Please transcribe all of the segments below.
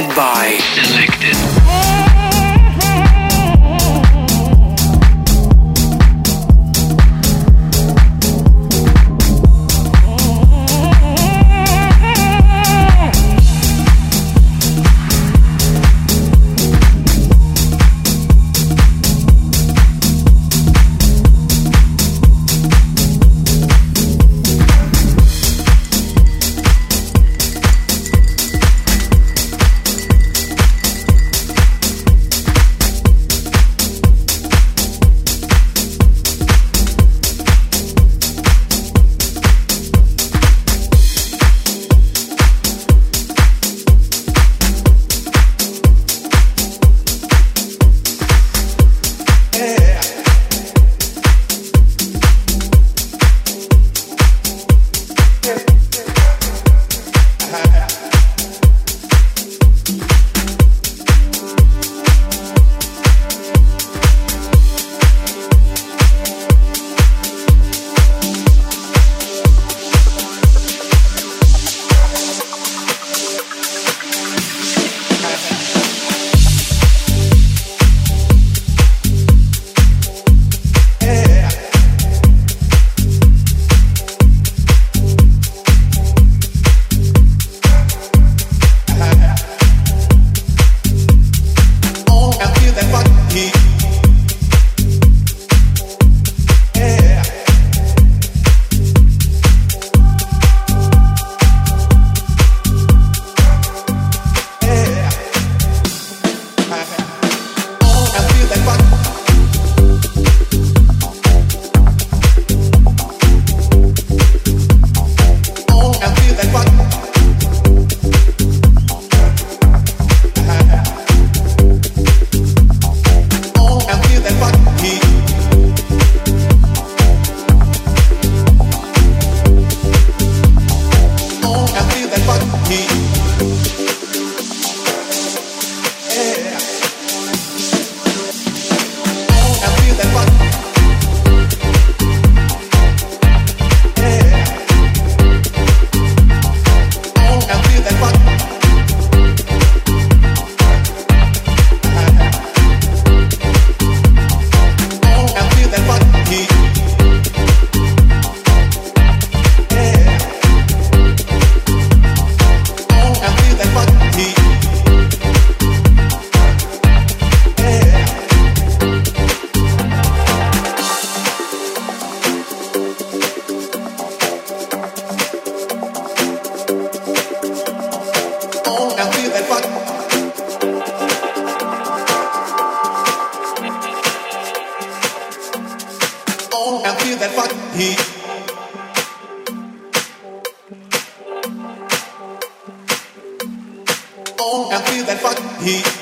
By. phone and feel that fucking heat.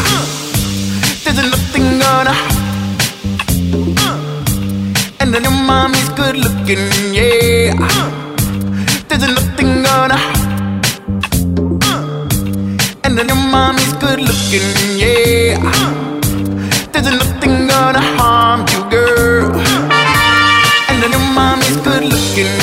Uh-huh. There's nothing gonna uh-huh. And then your mommy's good looking, yeah. Uh-huh. There's nothing gonna harm you, girl. And then your mommy's good looking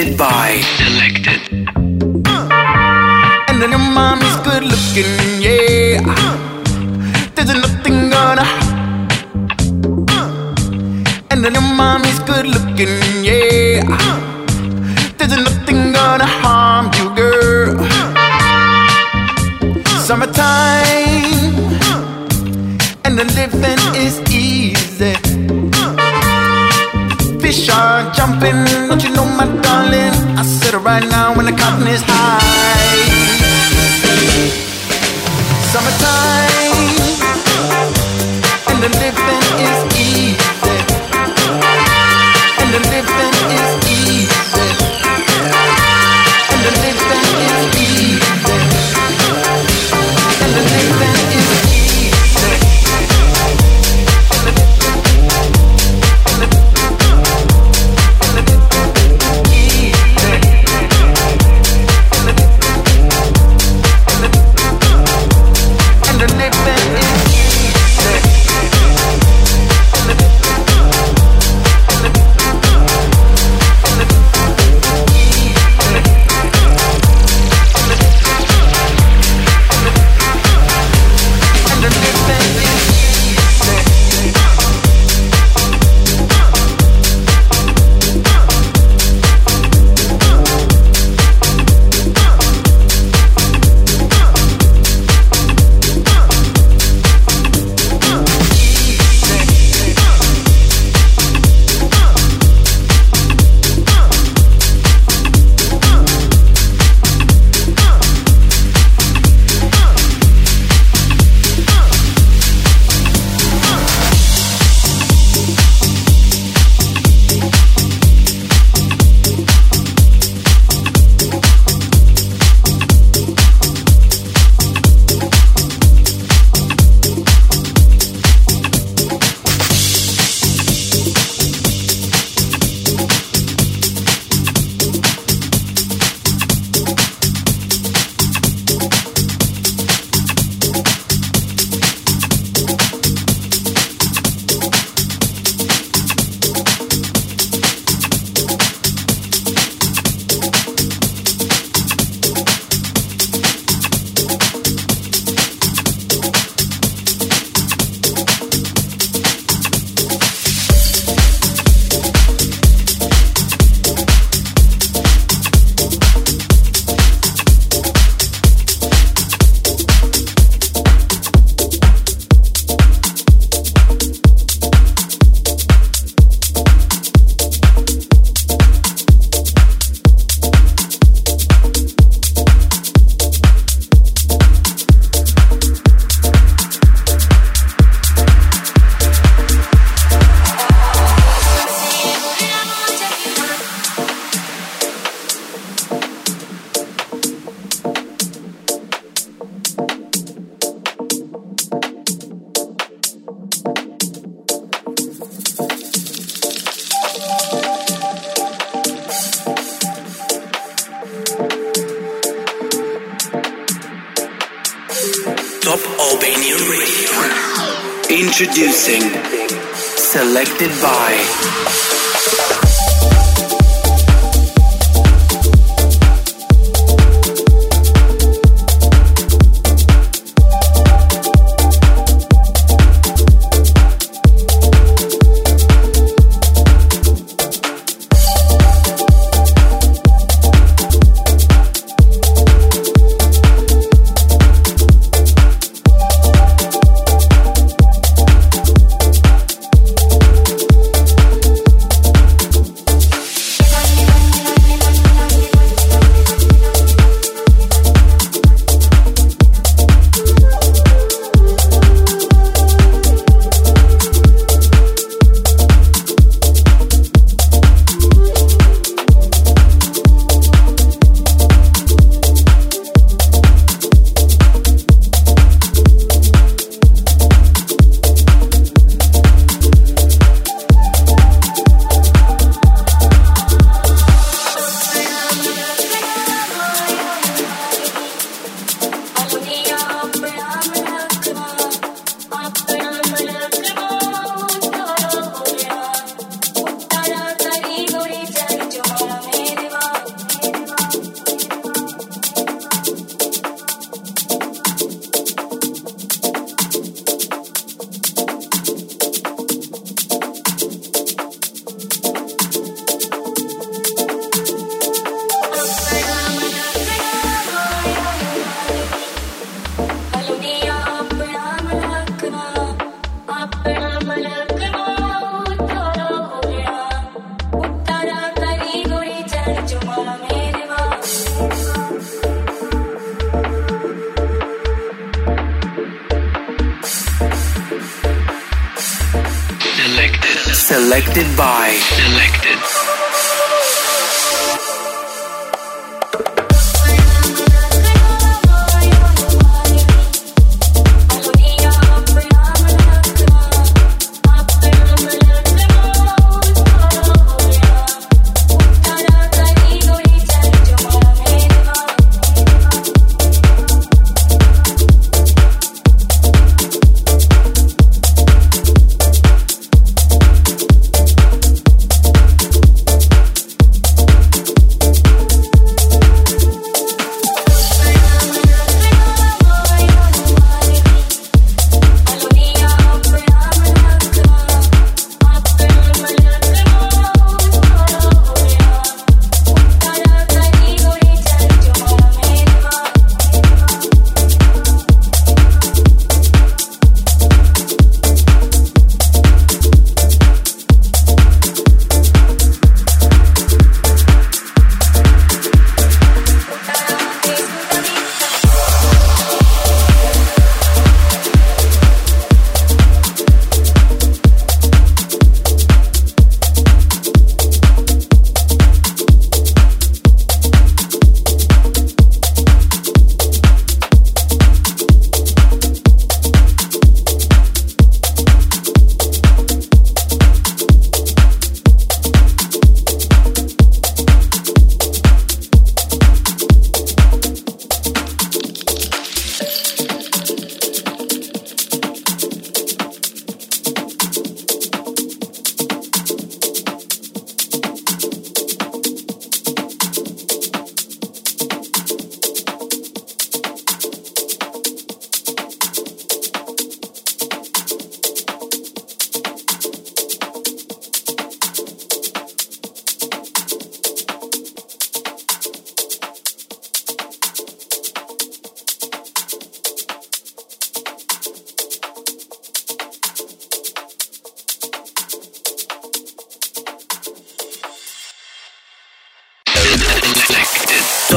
Selected by. Selected. And then your mommy's good looking, yeah. There's nothing gonna. And then your mommy's good looking, yeah. There's nothing gonna harm you, girl. Summertime, and the living is fish are jumping. Don't you know, my darling? I said it right now when the cotton is high. Summertime, and the living by.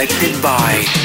Selected by